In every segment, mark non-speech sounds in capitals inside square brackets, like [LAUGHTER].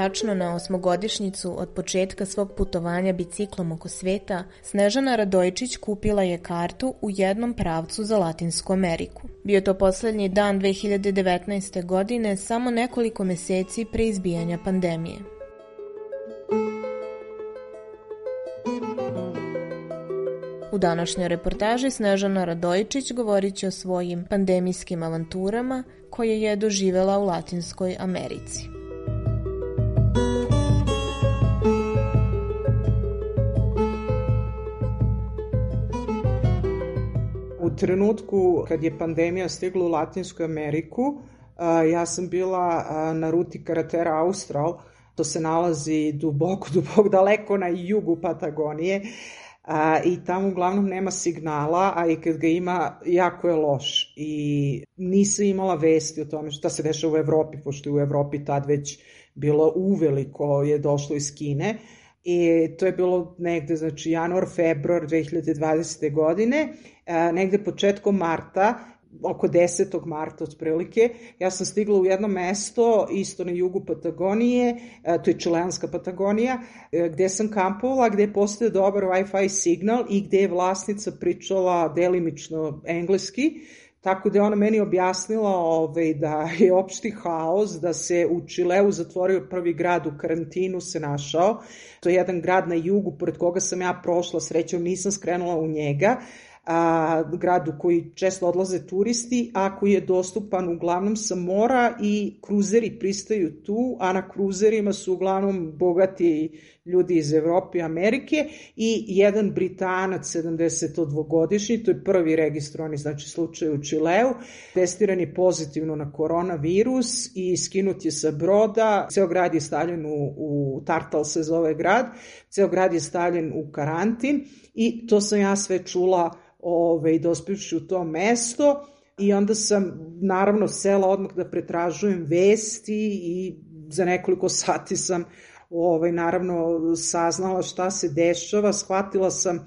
Tačno na osmogodišnjicu od početka svog putovanja biciklom oko sveta, Snežana Radojčić kupila je kartu u jednom pravcu za Latinsku Ameriku. Bio to poslednji dan 2019. godine, samo nekoliko meseci pre izbijanja pandemije. U današnjoj reportaži Snežana Radojčić govorit će o svojim pandemijskim avanturama koje je doživela u Latinskoj Americi. Trenutku kad je pandemija stigla u Latinsku Ameriku, ja sam bila na ruti Karatera Austral, to se nalazi duboko, [LAUGHS] duboko, daleko na jugu Patagonije, i tamo uglavnom nema signala, a i kad ga ima, jako je loš. I nisam imala vesti o tome šta se dešava u Evropi, pošto je u Evropi tad već bilo uveliko je došlo iz Kine. I to je bilo negde, znači januar, februar 2020. godine negde početkom marta, oko 10. marta otprilike, ja sam stigla u jedno mesto isto na jugu Patagonije, to je čileanska Patagonija, e, gde sam kampovala, gde postoje dobar Wi-Fi signal i gde je vlasnica pričala delimično engleski, Tako da je ona meni objasnila ovaj, da je opšti haos, da se u Čileu zatvorio prvi grad u karantinu se našao. To je jedan grad na jugu pored koga sam ja prošla, srećom nisam skrenula u njega a, gradu koji često odlaze turisti, a koji je dostupan uglavnom sa mora i kruzeri pristaju tu, a na kruzerima su uglavnom bogati ljudi iz Evrope i Amerike i jedan Britanac 72-godišnji, to je prvi registrovani znači, slučaj u Čileu, testiran je pozitivno na koronavirus i skinut je sa broda, ceo grad je stavljen u, u Tartal se zove grad, ceo grad je stavljen u karantin i to sam ja sve čula ovaj, dospivši u to mesto i onda sam naravno sela odmah da pretražujem vesti i za nekoliko [LAUGHS] sati sam ovaj, naravno saznala šta se dešava, shvatila sam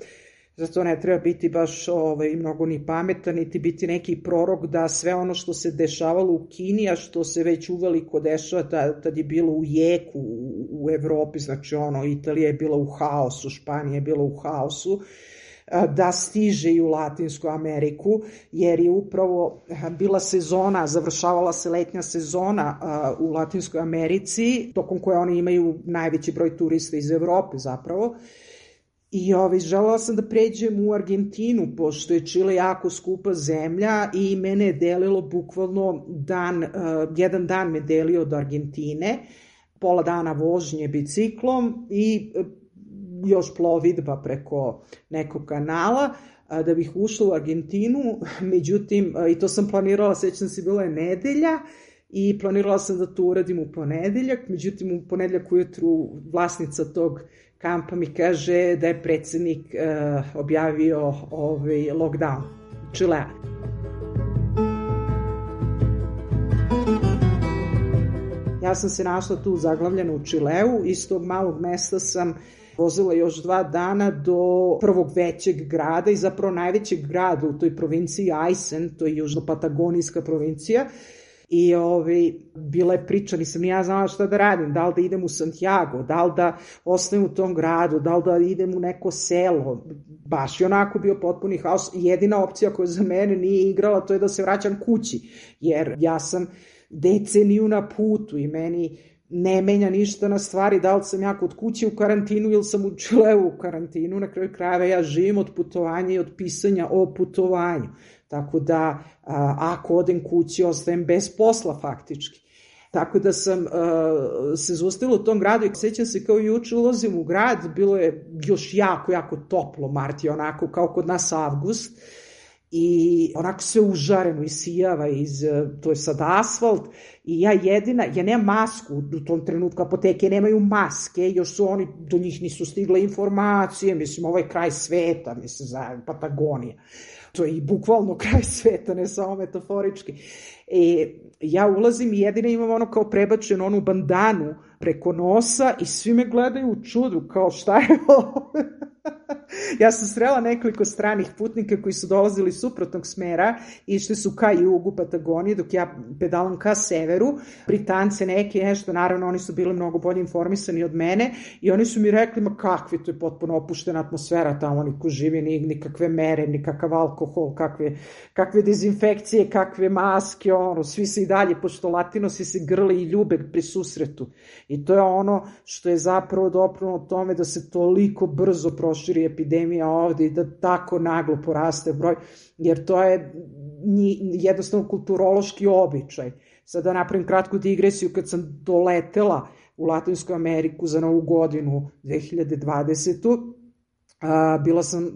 zato ne treba biti baš ovaj, mnogo ni pametan, niti biti neki prorok da sve ono što se dešavalo u Kini, a što se već uveliko dešava, tad, tad je bilo u jeku u, u Evropi, znači ono, Italija je bila u haosu, Španija je bila u haosu, da stiže i u Latinsku Ameriku, jer je upravo bila sezona, završavala se letnja sezona u Latinskoj Americi, tokom koje oni imaju najveći broj turista iz Evrope zapravo. I ovaj, želela sam da pređem u Argentinu, pošto je Čile jako skupa zemlja i mene je delilo bukvalno dan, jedan dan me delio od Argentine, pola dana vožnje biciklom i još plovidba preko nekog kanala, da bih ušla u Argentinu, [LAUGHS] međutim, i to sam planirala, sećam se, bila je nedelja, i planirala sam da to uradim u ponedeljak, međutim u ponedeljak ujutru vlasnica tog kampa mi kaže da je predsednik uh, objavio ovaj lockdown Čilea. Ja sam se našla tu zaglavljena u Čileu, iz tog malog mesta sam vozila još dva dana do prvog većeg grada i zapravo najvećeg grada u toj provinciji Aysen, to je južno-patagonijska provincija, I ovi, bila je priča, nisam ni ja znala šta da radim, da li da idem u Santiago, da li da ostajem u tom gradu, da li da idem u neko selo. Baš je onako bio potpuni haos. Jedina opcija koja za mene nije igrala to je da se vraćam kući, jer ja sam deceniju na putu i meni ne menja ništa na stvari, da li sam ja kod kuće u karantinu ili sam u Čileu u karantinu, na kraju krajeva ja živim od putovanja i od pisanja o putovanju. Tako da, ako odem kući, ostajem bez posla faktički. Tako da sam uh, se zustavila u tom gradu i sećam se kao juče ulazim u grad, bilo je još jako, jako toplo, mart onako kao kod nas avgust i onako sve užareno i sijava iz, to je sad asfalt i ja jedina, ja nemam masku u tom trenutku, apoteke nemaju maske, još su oni, do njih nisu stigle informacije, mislim, ovo je kraj sveta, mislim, za Patagonija. To je i bukvalno [LAUGHS] kraj sveta, ne samo metaforički. E, ja ulazim i jedina imam ono kao prebačenu onu bandanu preko nosa i svi me gledaju u čudu, kao šta je [LAUGHS] ovo? Ja sam srela nekoliko stranih putnika koji su dolazili suprotnog smera, išli su ka jugu Patagonije, dok ja pedalam ka severu, Britance neke, nešto, naravno oni su bili mnogo bolje informisani od mene i oni su mi rekli, ma kakvi, to je potpuno opuštena atmosfera tamo, niko živi, ni, nikakve mere, nikakav alkohol, kakve, kakve dezinfekcije, kakve maske, ono, svi se i dalje, pošto latino svi se grle i ljube pri susretu. I to je ono što je zapravo doprano tome da se toliko brzo proširi epidemija ovde i da tako naglo poraste broj, jer to je jednostavno kulturološki običaj. Sada da napravim kratku digresiju, kad sam doletela u Latinsku Ameriku za novu godinu 2020. A, bila sam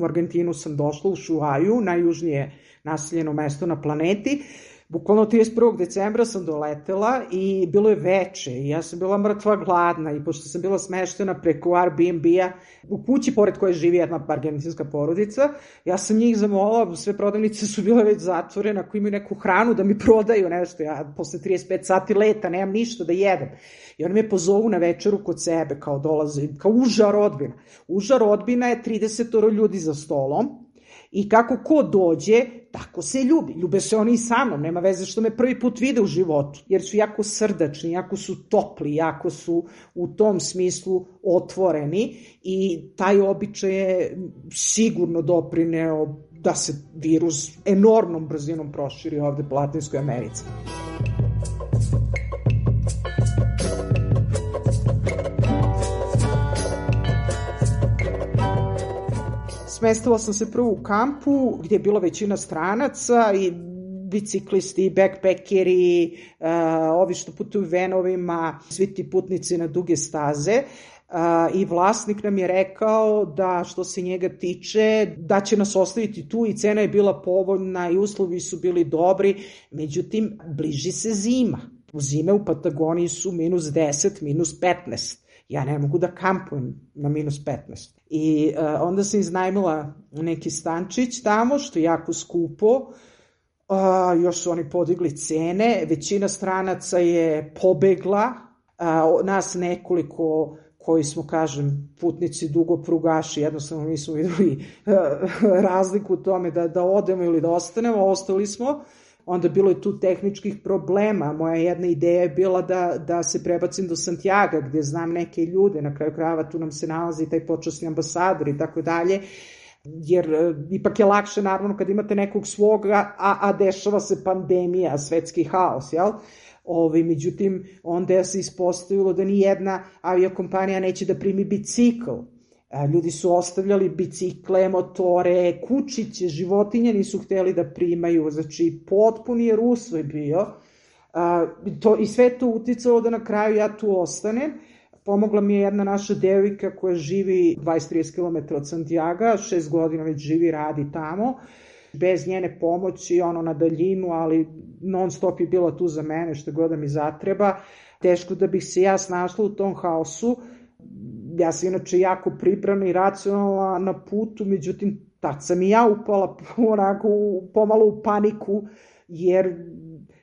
u Argentinu sam došla u Šuaju, najjužnije naseljeno mesto na planeti Bukvalno 31. decembra sam doletela i bilo je veče i ja sam bila mrtva gladna i pošto sam bila smeštena preko Airbnb-a u kući pored koje živi jedna argentinska porodica, ja sam njih zamola, sve prodavnice su bile već zatvorene, ako imaju neku hranu da mi prodaju nešto, ja posle 35 sati leta nemam ništa da jedem. I oni me pozovu na večeru kod sebe, kao dolaze, kao uža rodbina. Uža rodbina je 30 ljudi za stolom, I kako ko dođe, tako se ljubi. Ljube se oni i sa mnom, nema veze što me prvi put vide u životu, jer su jako srdačni, jako su topli, jako su u tom smislu otvoreni i taj običaj je sigurno doprineo da se virus enormnom brzinom proširi ovde po Latinskoj Americi. Smestila sam se prvo u kampu gdje je bila većina stranaca i biciklisti, backpackeri, uh, ovi što putuju venovima, svi ti putnici na duge staze. Uh, I vlasnik nam je rekao da što se njega tiče, da će nas ostaviti tu i cena je bila povoljna i uslovi su bili dobri, međutim, bliži se zima. U zime u Patagoniji su minus 10, minus 15 ja ne mogu da kampujem na minus 15. I uh, onda sam iznajmila neki stančić tamo, što je jako skupo, uh, još su oni podigli cene, većina stranaca je pobegla, uh, nas nekoliko koji smo, kažem, putnici dugo prugaši, jednostavno nismo videli [LAUGHS] razliku u tome da, da odemo ili da ostanemo, ostali smo, onda bilo je tu tehničkih problema. Moja jedna ideja je bila da, da se prebacim do Santiago, gde znam neke ljude, na kraju krajeva tu nam se nalazi taj počasni ambasador i tako dalje, jer e, ipak je lakše naravno kad imate nekog svoga, a, a dešava se pandemija, svetski haos, jel? Ovi, međutim, onda se ispostavilo da ni jedna aviokompanija neće da primi bicikl Ljudi su ostavljali bicikle, motore, kučiće, životinje nisu hteli da primaju, znači potpuni je rusvoj bio. To, I sve to uticalo da na kraju ja tu ostanem. Pomogla mi je jedna naša devojka koja živi 20-30 km od Santiago, šest godina već živi, radi tamo. Bez njene pomoći, ono na daljinu, ali non stop je bila tu za mene, što god da mi zatreba. Teško da bih se ja snašla u tom haosu ja sam inače jako pripremna i racionalna na putu, međutim, tad sam i ja upala [LAUGHS] onako pomalo u paniku, jer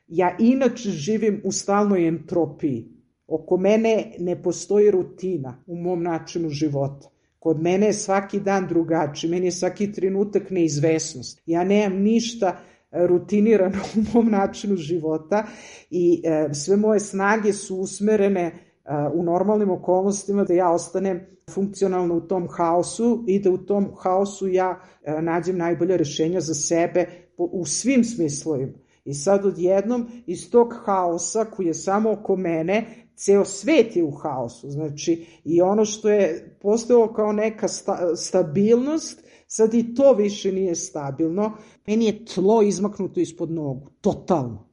ja inače živim u stalnoj entropiji. Oko mene ne postoji rutina u mom načinu života. Kod mene je svaki dan drugačiji, meni je svaki trenutak neizvesnost. Ja nemam ništa rutinirano [LAUGHS] u mom načinu života i e, sve moje snage su usmerene u normalnim okolnostima da ja ostanem funkcionalno u tom haosu i da u tom haosu ja nađem najbolje rešenja za sebe u svim smislovima. I sad odjednom iz tog haosa koji je samo oko mene, ceo svet je u haosu. Znači, i ono što je postojalo kao neka sta, stabilnost, sad i to više nije stabilno. Meni je tlo izmaknuto ispod nogu, totalno.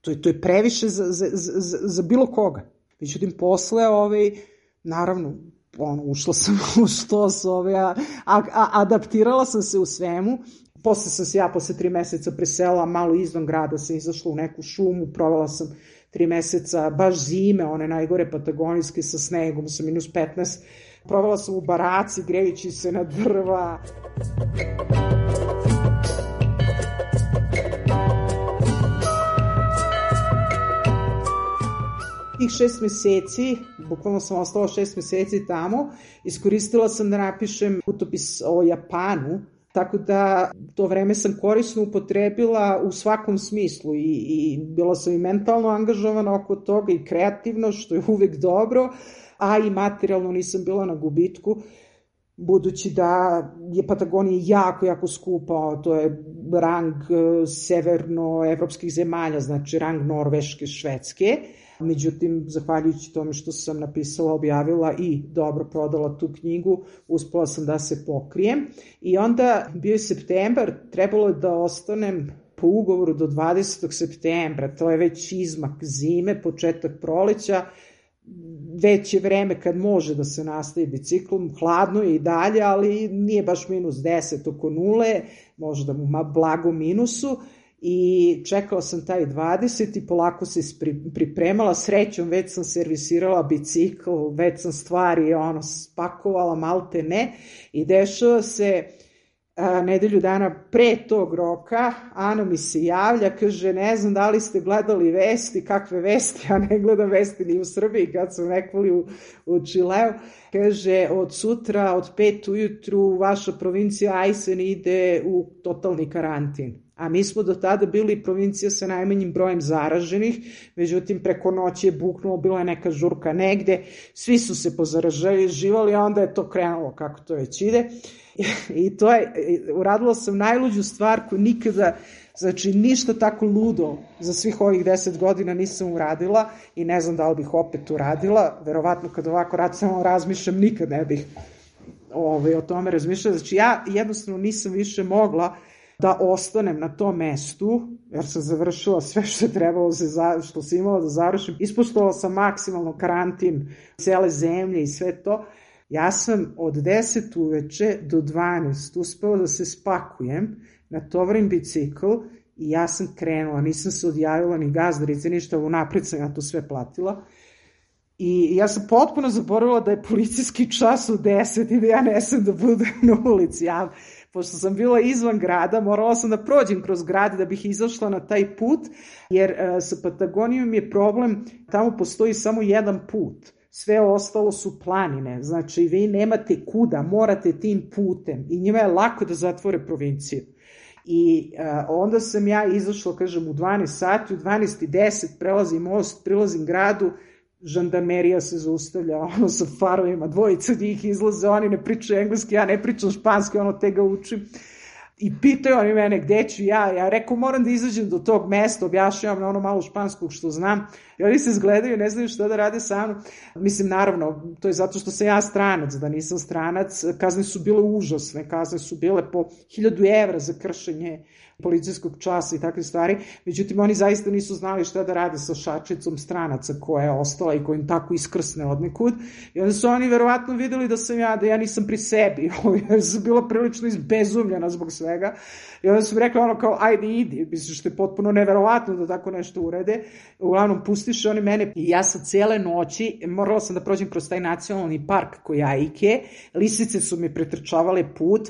To je, to je previše za, za, za, za bilo koga. Međutim, posle, ovaj, naravno, ono, ušla sam [LAUGHS] u što s ove, a, a, adaptirala sam se u svemu. Posle sam se ja posle tri meseca presela malo izvan grada, sam izašla u neku šumu, provela sam tri meseca baš zime, one najgore patagonijske sa snegom, sa minus 15. Provela sam u baraci, grejući se na drva. Tih šest meseci, bukvalno sam ostala šest meseci tamo, iskoristila sam da napišem putopis o Japanu, Tako da to vreme sam korisno upotrebila u svakom smislu i, i bila sam i mentalno angažovana oko toga i kreativno, što je uvek dobro, a i materijalno nisam bila na gubitku, budući da je Patagonija jako, jako skupa, to je rang eh, severnoevropskih zemalja, znači rang Norveške, Švedske, Međutim, zahvaljujući tome što sam napisala, objavila i dobro prodala tu knjigu, uspela sam da se pokrijem. I onda bio je septembar, trebalo je da ostanem po ugovoru do 20. septembra, to je već izmak zime, početak proleća, već je vreme kad može da se nastavi biciklom, hladno je i dalje, ali nije baš minus 10 oko nule, možda blago minusu, i čekao sam taj 20 i polako se pripremala, srećom već sam servisirala bicikl, već sam stvari ono, spakovala malte ne i dešava se a, nedelju dana pre tog roka, Ana mi se javlja, kaže, ne znam da li ste gledali vesti, kakve vesti, ja ne gledam vesti ni u Srbiji, kad sam nekvali u, u Čileu, kaže, od sutra, od pet ujutru, vaša provincija Ajsen ide u totalni karantin a mi smo do tada bili provincija sa najmanjim brojem zaraženih, međutim preko noći je buknulo, bila je neka žurka negde, svi su se pozaražali, živali, a onda je to krenulo kako to već ide. I to je, uradila sam najluđu stvar koju nikada, znači ništa tako ludo za svih ovih deset godina nisam uradila i ne znam da li bih opet uradila, verovatno kad ovako racionalno razmišljam nikad ne bih ovaj, o tome razmišljala, znači ja jednostavno nisam više mogla da ostanem na tom mestu, jer sam završila sve što je trebalo, se za, što sam imala da završim. Ispoštovala sam maksimalno karantin cele zemlje i sve to. Ja sam od 10 uveče do 12 uspela da se spakujem, natovrim bicikl i ja sam krenula, nisam se odjavila ni gazdarice, ništa, napred sam ja to sve platila. I ja sam potpuno zaboravila da je policijski čas u 10 i da ja ne sam da budem na ulici. Ja pošto sam bila izvan grada, morala sam da prođem kroz grad da bih izašla na taj put, jer e, sa Patagonijom je problem, tamo postoji samo jedan put sve ostalo su planine, znači vi nemate kuda, morate tim putem i njima je lako da zatvore provinciju. I uh, onda sam ja izašla, kažem, u 12 sati, u 12.10 prelazim most, prilazim gradu, žandarmerija se zaustavlja [LAUGHS] ono sa farovima, dvojica njih izlaze, oni ne pričaju engleski, ja ne pričam španski, ono te ga učim. I pitaju oni mene gde ću ja, ja rekao moram da izađem do tog mesta, objašnjavam na ono malo španskog što znam, i oni se zgledaju, ne znaju šta da rade sa mnom. Mislim, naravno, to je zato što sam ja stranac, da nisam stranac, kazne su bile užasne, kazne su bile po hiljadu evra za kršenje policijskog časa i takve stvari. Međutim, oni zaista nisu znali šta da rade sa šačicom stranaca koja je ostala i koja im tako iskrsne od nekud. I onda su oni verovatno videli da sam ja, da ja nisam pri sebi, [LAUGHS] jer sam bila prilično izbezumljena zbog svega. I onda su mi rekli ono kao, ajde idi, misliš što je potpuno neverovatno da tako nešto urede. Uglavnom, pustiš oni mene i ja sa cele noći, morala sam da prođem kroz taj nacionalni park koji Ajke, lisice su mi pretrčavale put,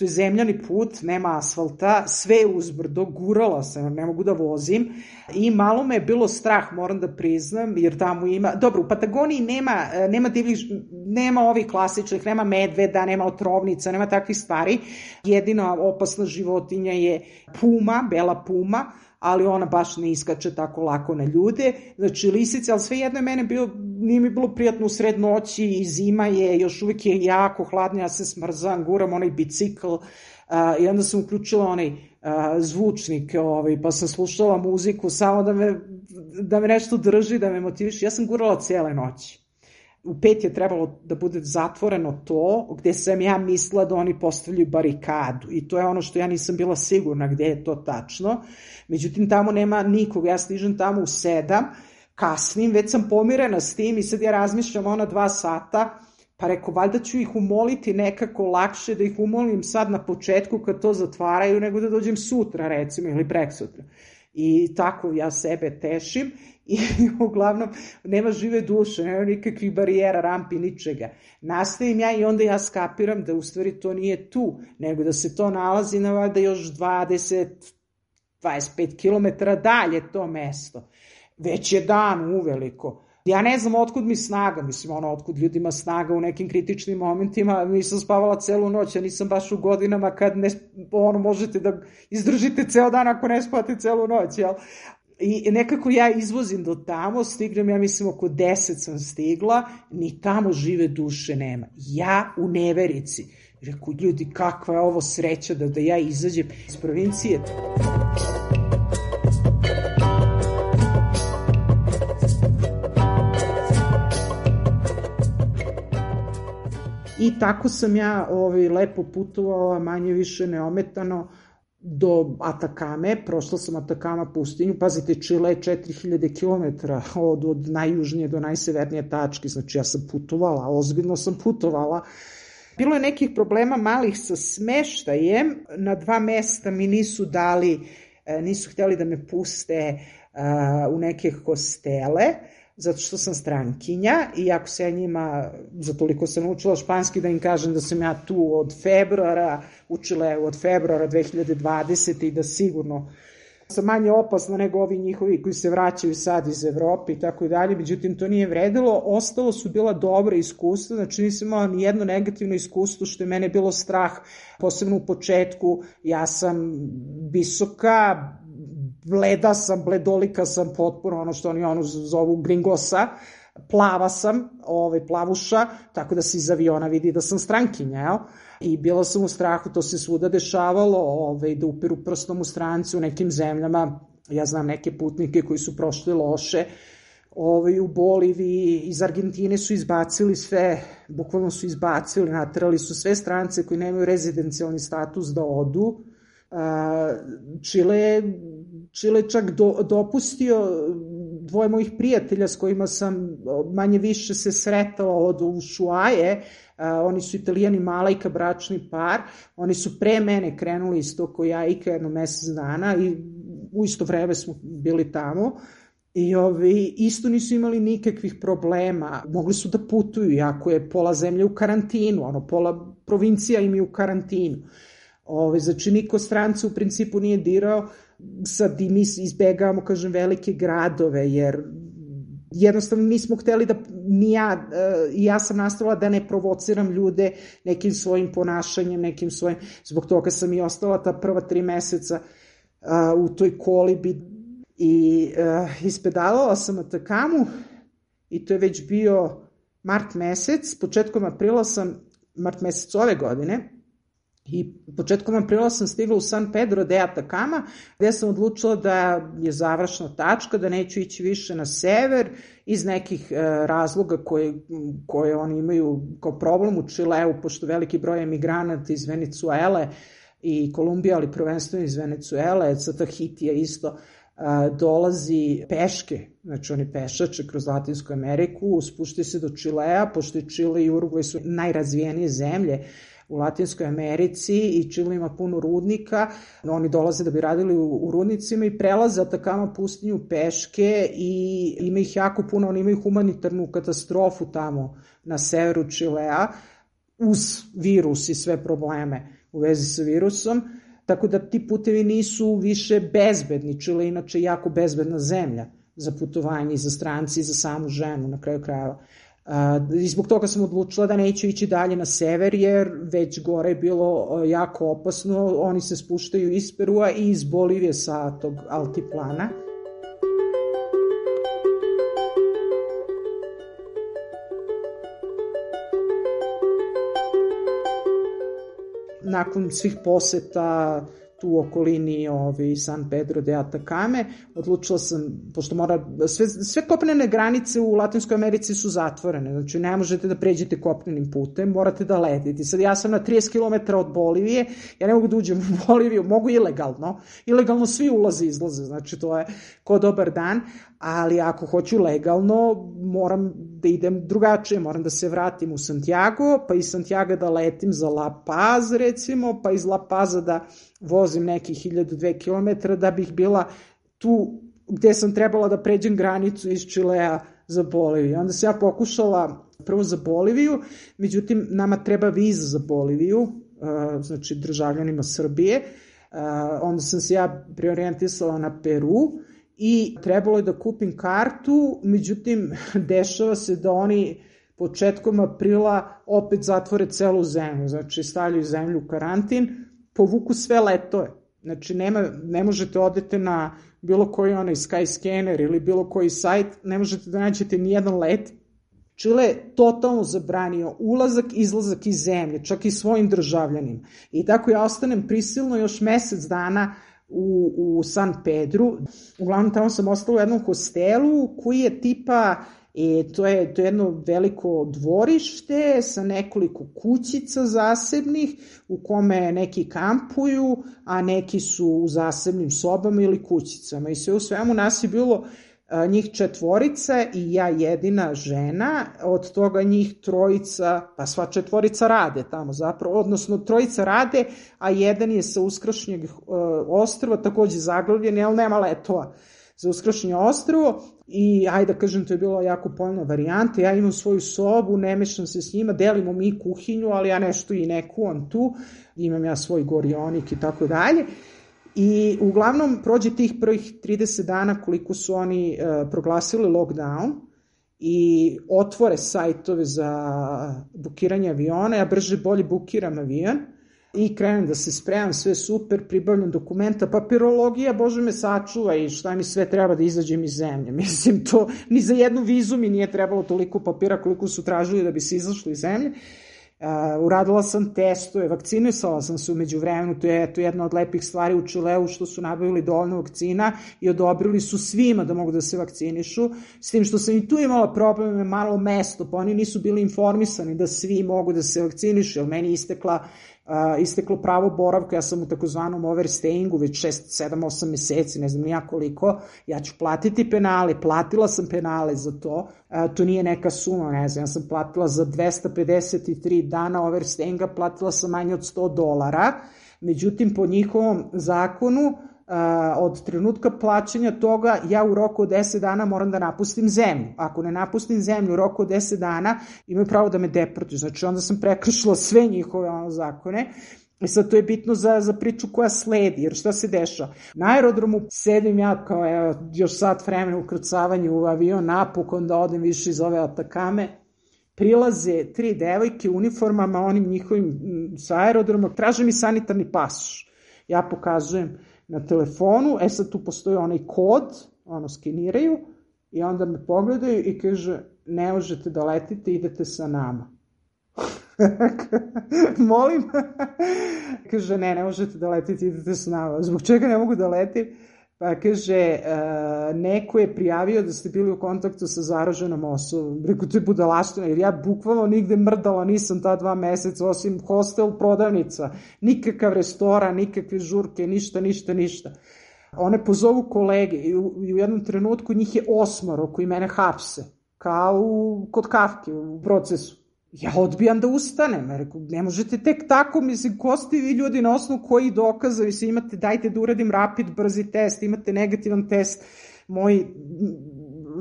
to je zemljani put, nema asfalta, sve je uzbrdo, gurala sam, ne mogu da vozim. I malo me je bilo strah, moram da priznam, jer tamo ima, dobro, u Patagoniji nema, nema divljih, nema ovih klasičnih, nema medveda, nema otrovnica, nema takvih stvari, jedina opasna životinja je puma, bela puma, ali ona baš ne iskače tako lako na ljude. Znači, lisice, ali sve jedno je mene bilo, nije mi bilo prijatno u sred noći i zima je, još uvijek je jako hladno, ja se smrzam, guram onaj bicikl, I onda sam uključila onaj zvučnik, ovaj, pa sam slušala muziku samo da me, da me nešto drži, da me motiviš. Ja sam gurala cijele noći. U pet je trebalo da bude zatvoreno to gde sam ja mislila da oni postavljaju barikadu i to je ono što ja nisam bila sigurna gde je to tačno. Međutim, tamo nema nikog. Ja stižem tamo u sedam, kasnim, već sam pomirena s tim i sad ja razmišljam ona dva sata, pa reko, valjda ću ih umoliti nekako lakše da ih umolim sad na početku kad to zatvaraju, nego da dođem sutra recimo ili prek sutra. I tako ja sebe tešim [LAUGHS] i uglavnom nema žive duše, nema nikakvih barijera, rampi, ničega. Nastavim ja i onda ja skapiram da u stvari to nije tu, nego da se to nalazi na valjda još 20, 25 km dalje to mesto. Već je dan uveliko. Ja ne znam otkud mi snaga, mislim ono otkud ljudima snaga u nekim kritičnim momentima, nisam spavala celu noć, ja nisam baš u godinama kad ne, ono možete da izdržite ceo dan ako ne spate celu noć, jel? I nekako ja izvozim do tamo, stignem, ja mislim oko 10 sam stigla, ni tamo žive duše nema. Ja u neverici. Reku, ljudi, kakva je ovo sreća da, da ja izađem iz provincije. I tako sam ja ovaj, lepo putovala, manje više neometano, do Atakame, prošla sam Atakama pustinju, pazite, Čile je 4000 km od, od najjužnije do najsevernije tačke, znači ja sam putovala, ozbiljno sam putovala. Bilo je nekih problema malih sa smeštajem, na dva mesta mi nisu dali, e, nisu hteli da me puste uh, u neke hostele, zato što sam strankinja i ako se ja njima, za toliko sam učila španski da im kažem da sam ja tu od februara, učila je od februara 2020. i da sigurno sam manje opasna nego ovi njihovi koji se vraćaju sad iz Evrope i tako dalje, međutim to nije vredilo, ostalo su bila dobra iskustva, znači nisam imala ni jedno negativno iskustvo što je mene bilo strah, posebno u početku, ja sam visoka, bleda sam, bledolika sam potpuno, ono što oni ono zovu gringosa, plava sam, ovaj, plavuša, tako da se iz aviona vidi da sam strankinja, jel? I bila sam u strahu, to se svuda dešavalo, ovaj, da upiru prstom u stranci u nekim zemljama, ja znam neke putnike koji su prošli loše, ovaj, u Boliviji, iz Argentine su izbacili sve, bukvalno su izbacili, natrali su sve strance koji nemaju rezidencijalni status da odu, Čile Čile čak do, dopustio dvoje mojih prijatelja s kojima sam manje više se sretala od Ušuaje, oni su italijani Malajka, bračni par, oni su pre mene krenuli isto ko ja i jedno mesec dana i u isto vreme smo bili tamo. I ovi, isto nisu imali nikakvih problema, mogli su da putuju, jako je pola zemlje u karantinu, ono, pola provincija im je u karantinu. Ove, znači, niko stranca u principu nije dirao, sad i mi izbegavamo, kažem, velike gradove, jer jednostavno nismo hteli da, ni ja, uh, ja sam nastavila da ne provociram ljude nekim svojim ponašanjem, nekim svojim, zbog toga sam i ostala ta prva tri meseca uh, u toj kolibi i uh, ispedalala sam Atakamu i to je već bio mart mesec, početkom aprila sam, mart mesec ove godine, I početkom aprila sam stigla u San Pedro de Atacama, gde sam odlučila da je završna tačka, da neću ići više na sever iz nekih e, razloga koje, koje oni imaju kao problem u Čileu, pošto veliki broj emigranata iz Venecuele i Kolumbija, ali prvenstveno iz Venecuele, sa Tahitija isto, e, dolazi peške, znači oni pešače kroz Latinsku Ameriku, spušti se do Čilea, pošto je Čile i Urugvaj su najrazvijenije zemlje u Latinskoj Americi i Čile ima puno rudnika. Oni dolaze da bi radili u, u rudnicima i prelaze Atakama pustinju peške i ima ih jako puno, oni imaju humanitarnu katastrofu tamo na severu Čilea uz virus i sve probleme u vezi sa virusom. Tako da ti putevi nisu više bezbedni. Čile je inače jako bezbedna zemlja za putovanje i za stranci i za samu ženu na kraju krajeva. I zbog toga sam odlučila da neću ići dalje na sever, jer već gore je bilo jako opasno. Oni se spuštaju iz Perua i iz Bolivije sa tog altiplana. nakon svih poseta tu okolini ovi, San Pedro de Atacame, odlučila sam, pošto mora, sve, sve kopnene granice u Latinskoj Americi su zatvorene, znači ne možete da pređete kopnenim putem, morate da letite. Sad ja sam na 30 km od Bolivije, ja ne mogu da uđem u Boliviju, mogu ilegalno, ilegalno svi ulaze i izlaze, znači to je ko dobar dan, ali ako hoću legalno, moram da idem drugačije, moram da se vratim u Santiago, pa iz Santiago da letim za La Paz, recimo, pa iz La Paza da vozim nekih 1002 km da bih bila tu gde sam trebala da pređem granicu iz Čilea za Boliviju. Onda sam ja pokušala prvo za Boliviju, međutim nama treba viza za Boliviju, znači državljanima Srbije, onda sam se ja priorijentisala na Peru, i trebalo je da kupim kartu, međutim, [LAUGHS] dešava se da oni početkom aprila opet zatvore celu zemlju, znači stavljaju zemlju u karantin, povuku sve letove. Znači, nema, ne možete odete na bilo koji onaj Skyscanner ili bilo koji sajt, ne možete da nađete ni jedan let. Čile je totalno zabranio ulazak, izlazak iz zemlje, čak i svojim državljanima. I tako ja ostanem prisilno još mesec dana u, u San Pedru. Uglavnom tamo sam ostala u jednom hostelu koji je tipa E, to, je, to je jedno veliko dvorište sa nekoliko kućica zasebnih u kome neki kampuju, a neki su u zasebnim sobama ili kućicama. I sve u svemu nas je bilo njih četvorica i ja jedina žena, od toga njih trojica, pa sva četvorica rade tamo zapravo, odnosno trojica rade, a jedan je sa uskrašnjeg ostrva, takođe zaglavljen, ali nema letova za uskrašnje ostrvo. I ajde da kažem to je bilo jako poljna varijanta, ja imam svoju sobu, ne mešam se s njima, delimo mi kuhinju, ali ja nešto i ne kuvam tu, imam ja svoj gorionik i tako dalje. I uglavnom prođe tih prvih 30 dana koliko su oni uh, proglasili lockdown i otvore sajtove za bukiranje aviona, ja brže bolje bukiram avion i krenem da se spremam, sve super, pribavljam dokumenta, papirologija, bože me sačuva i šta mi sve treba da izađem iz zemlje. [LAUGHS] Mislim, to ni za jednu vizu mi nije trebalo toliko papira koliko su tražili da bi se izašli iz zemlje. Uh, uradila sam testove, vakcinisala sam se umeđu vremenu, to je to jedna od lepih stvari u Čileu što su nabavili dovoljno vakcina i odobrili su svima da mogu da se vakcinišu, s tim što sam i tu imala probleme, malo mesto, pa oni nisu bili informisani da svi mogu da se vakcinišu, jer meni istekla uh, isteklo pravo boravka, ja sam u takozvanom overstayingu već 6, 7, 8 meseci, ne znam nija koliko, ja ću platiti penale, platila sam penale za to, uh, to nije neka suma, ne znam, ja sam platila za 253 dana overstayinga, platila sam manje od 100 dolara, međutim, po njihovom zakonu, od trenutka plaćanja toga ja u roku od 10 dana moram da napustim zemlju. Ako ne napustim zemlju u roku od 10 dana imaju pravo da me deportuju. Znači onda sam prekršila sve njihove ono, zakone I sad to je bitno za, za priču koja sledi, jer šta se dešava? Na aerodromu sedim ja kao evo, još sat vremena u krcavanju u avion, napokon da odem više iz ove atakame, prilaze tri devojke u uniformama, onim njihovim sa aerodroma, traže mi sanitarni pasoš. Ja pokazujem na telefonu, e sad tu postoji onaj kod, ono skeniraju i onda me pogledaju i kaže ne možete da letite, idete sa nama. [LAUGHS] Molim? [LAUGHS] kaže ne, ne možete da letite, idete sa nama. Zbog čega ne mogu da letim? Pa kaže, e, neko je prijavio da ste bili u kontaktu sa zaraženom osobom. Rekao, to je budalaština, jer ja bukvalno nigde mrdala nisam ta dva meseca, osim hostel, prodavnica, nikakav restoran, nikakve žurke, ništa, ništa, ništa. One pozovu kolege i u, i u jednom trenutku njih je osmoro koji mene hapse, kao u, kod Kafke u procesu. Ja odbijam da ustanem, reku, ne možete tek tako, mislim, ko ste vi ljudi na osnovu koji dokaza, se imate, dajte da uradim rapid, brzi test, imate negativan test, moj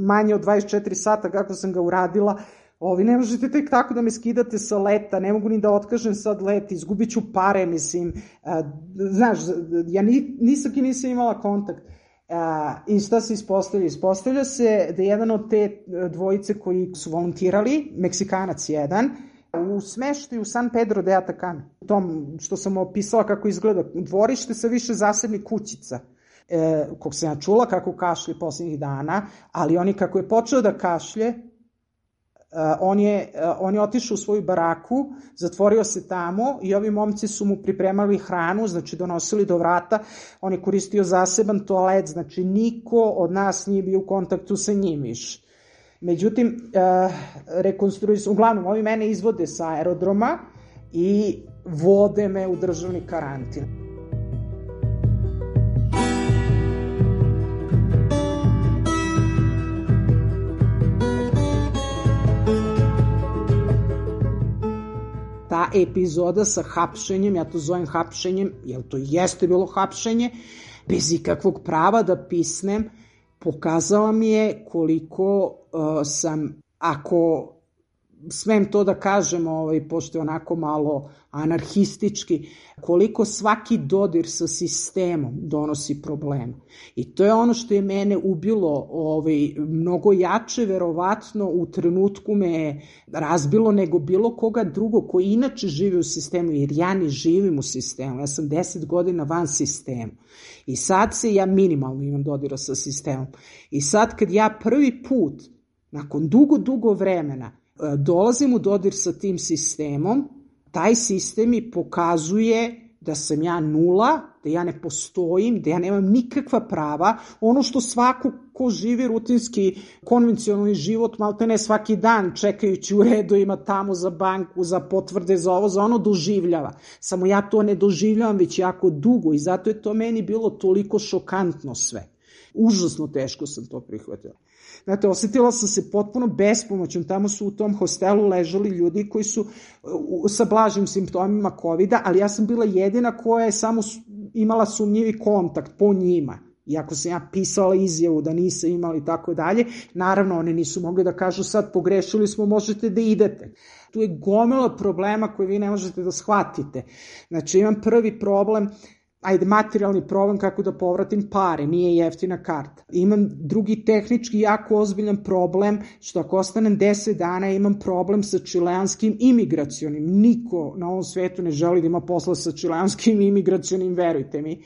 manje od 24 sata kako sam ga uradila, ovi ne možete tek tako da me skidate sa leta, ne mogu ni da otkažem sad let, izgubit ću pare, mislim, a, znaš, ja ni, nisam ki nisam imala kontakt. A, I šta se ispostavlja? Ispostavlja se da jedan od te e, dvojice koji su volontirali, Meksikanac jedan, u smeštaju San Pedro de Atacama, tom što sam opisala kako izgleda dvorište sa više zasebnih kućica, e, kog sam ja čula kako kašlje poslednjih dana, ali oni kako je počeo da kašlje, on, je, uh, on je otišao u svoju baraku, zatvorio se tamo i ovi momci su mu pripremali hranu, znači donosili do vrata, on je koristio zaseban toalet, znači niko od nas nije bio u kontaktu sa njim više. Međutim, uh, rekonstruis, uglavnom, ovi mene izvode sa aerodroma i vode me u državni karantin. Epizoda sa hapšenjem, ja to zovem hapšenjem, jer to jeste bilo hapšenje, bez ikakvog prava da pisnem, pokazala mi je koliko uh, sam, ako smem to da kažem, ovaj, pošto je onako malo anarhistički, koliko svaki dodir sa sistemom donosi problema. I to je ono što je mene ubilo ovaj, mnogo jače, verovatno u trenutku me razbilo nego bilo koga drugo koji inače živi u sistemu, jer ja ne živim u sistemu, ja sam 10 godina van sistema. I sad se ja minimalno imam dodira sa sistemom. I sad kad ja prvi put, nakon dugo, dugo vremena, dolazim u dodir sa tim sistemom, taj sistem mi pokazuje da sam ja nula, da ja ne postojim, da ja nemam nikakva prava, ono što svako ko živi rutinski konvencionalni život, malte ne svaki dan čekajući u redu ima tamo za banku, za potvrde, za ovo, za ono doživljava. Samo ja to ne doživljavam već jako dugo i zato je to meni bilo toliko šokantno sve. Užasno teško sam to prihvatila. Znate, osetila sam se potpuno bespomoćom. Tamo su u tom hostelu ležali ljudi koji su sa blažim simptomima covid ali ja sam bila jedina koja je samo imala sumnjivi kontakt po njima. Iako sam ja pisala izjavu da nisam imala i tako dalje, naravno oni nisu mogli da kažu sad pogrešili smo, možete da idete. Tu je gomila problema koje vi ne možete da shvatite. Znači imam prvi problem, ajde, materijalni problem kako da povratim pare, nije jeftina karta. Imam drugi tehnički jako ozbiljan problem, što ako ostanem 10 dana imam problem sa čileanskim imigracionim. Niko na ovom svetu ne želi da ima posla sa čileanskim [LAUGHS] imigracionim, verujte mi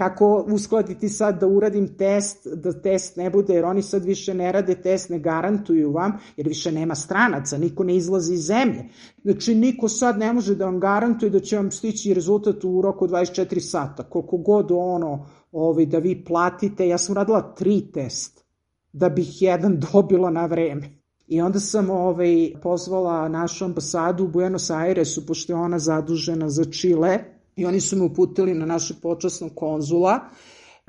kako uskladiti sad da uradim test, da test ne bude, jer oni sad više ne rade test, ne garantuju vam, jer više nema stranaca, niko ne izlazi iz zemlje. Znači, niko sad ne može da vam garantuje da će vam stići rezultat u roku 24 sata, koliko god ono, ovaj, da vi platite. Ja sam radila tri test, da bih jedan [LAUGHS] dobila na vreme. I onda sam ovaj, pozvala našu ambasadu u Buenos Airesu, pošto je ona zadužena za Čile, i oni su me uputili na našeg počasnog konzula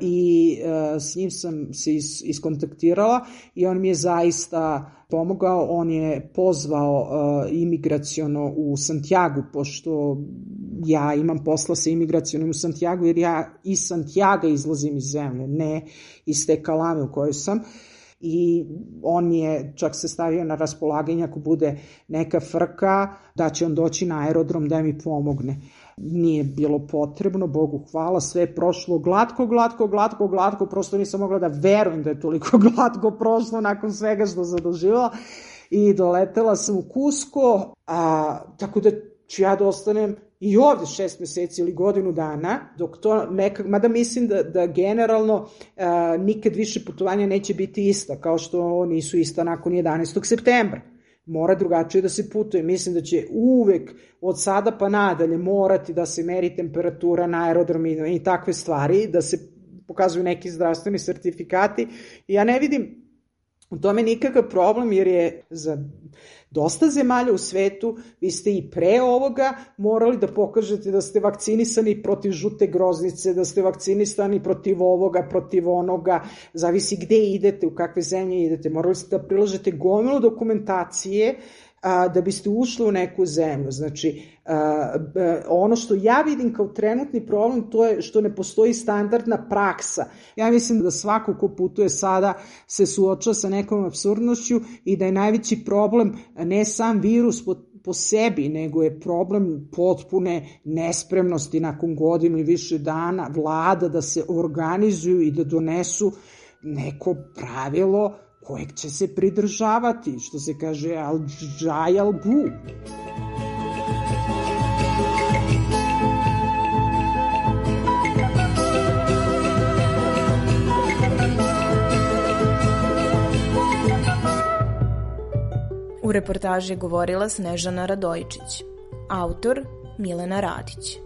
i e, s njim sam se is, iskontaktirala i on mi je zaista pomogao, on je pozvao e, imigraciono u Santiago, pošto ja imam posla sa imigracionim u Santiago, jer ja iz Santiago izlazim iz zemlje, ne iz te kalame u kojoj sam. I on mi je čak se stavio na raspolaganje ako bude neka frka, da će on doći na aerodrom da mi pomogne nije bilo potrebno, Bogu hvala, sve je prošlo glatko, glatko, glatko, glatko, prosto nisam mogla da verujem da je toliko [LAUGHS] glatko prošlo nakon svega što sam doživjela i doletela sam u Kusko, a, tako da ću ja da ostanem i ovde šest meseci ili godinu dana, dok to nekak, mada mislim da, da generalno a, nikad više putovanja neće biti ista, kao što nisu ista nakon 11. septembra mora drugačije da se putuje. Mislim da će uvek od sada pa nadalje morati da se meri temperatura na aerodromima i takve stvari, da se pokazuju neki zdravstveni sertifikati. Ja ne vidim u tome nikakav problem jer je za dosta zemalja u svetu, vi ste i pre ovoga morali da pokažete da ste vakcinisani protiv žute groznice, da ste vakcinisani protiv ovoga, protiv onoga, zavisi gde idete, u kakve zemlje idete, morali ste da prilažete gomilu dokumentacije a, da biste ušli u neku zemlju. Znači, a, ono što ja vidim kao trenutni problem to je što ne postoji standardna praksa. Ja mislim da svako ko putuje sada se suoča sa nekom absurdnošću i da je najveći problem ne sam virus po, po sebi, nego je problem potpune nespremnosti nakon godinu i više dana vlada da se organizuju i da donesu neko pravilo kojeg će se pridržavati, što se kaže al džaj al bu. U reportaži govorila Snežana Radojčić. Autor Milena Radić.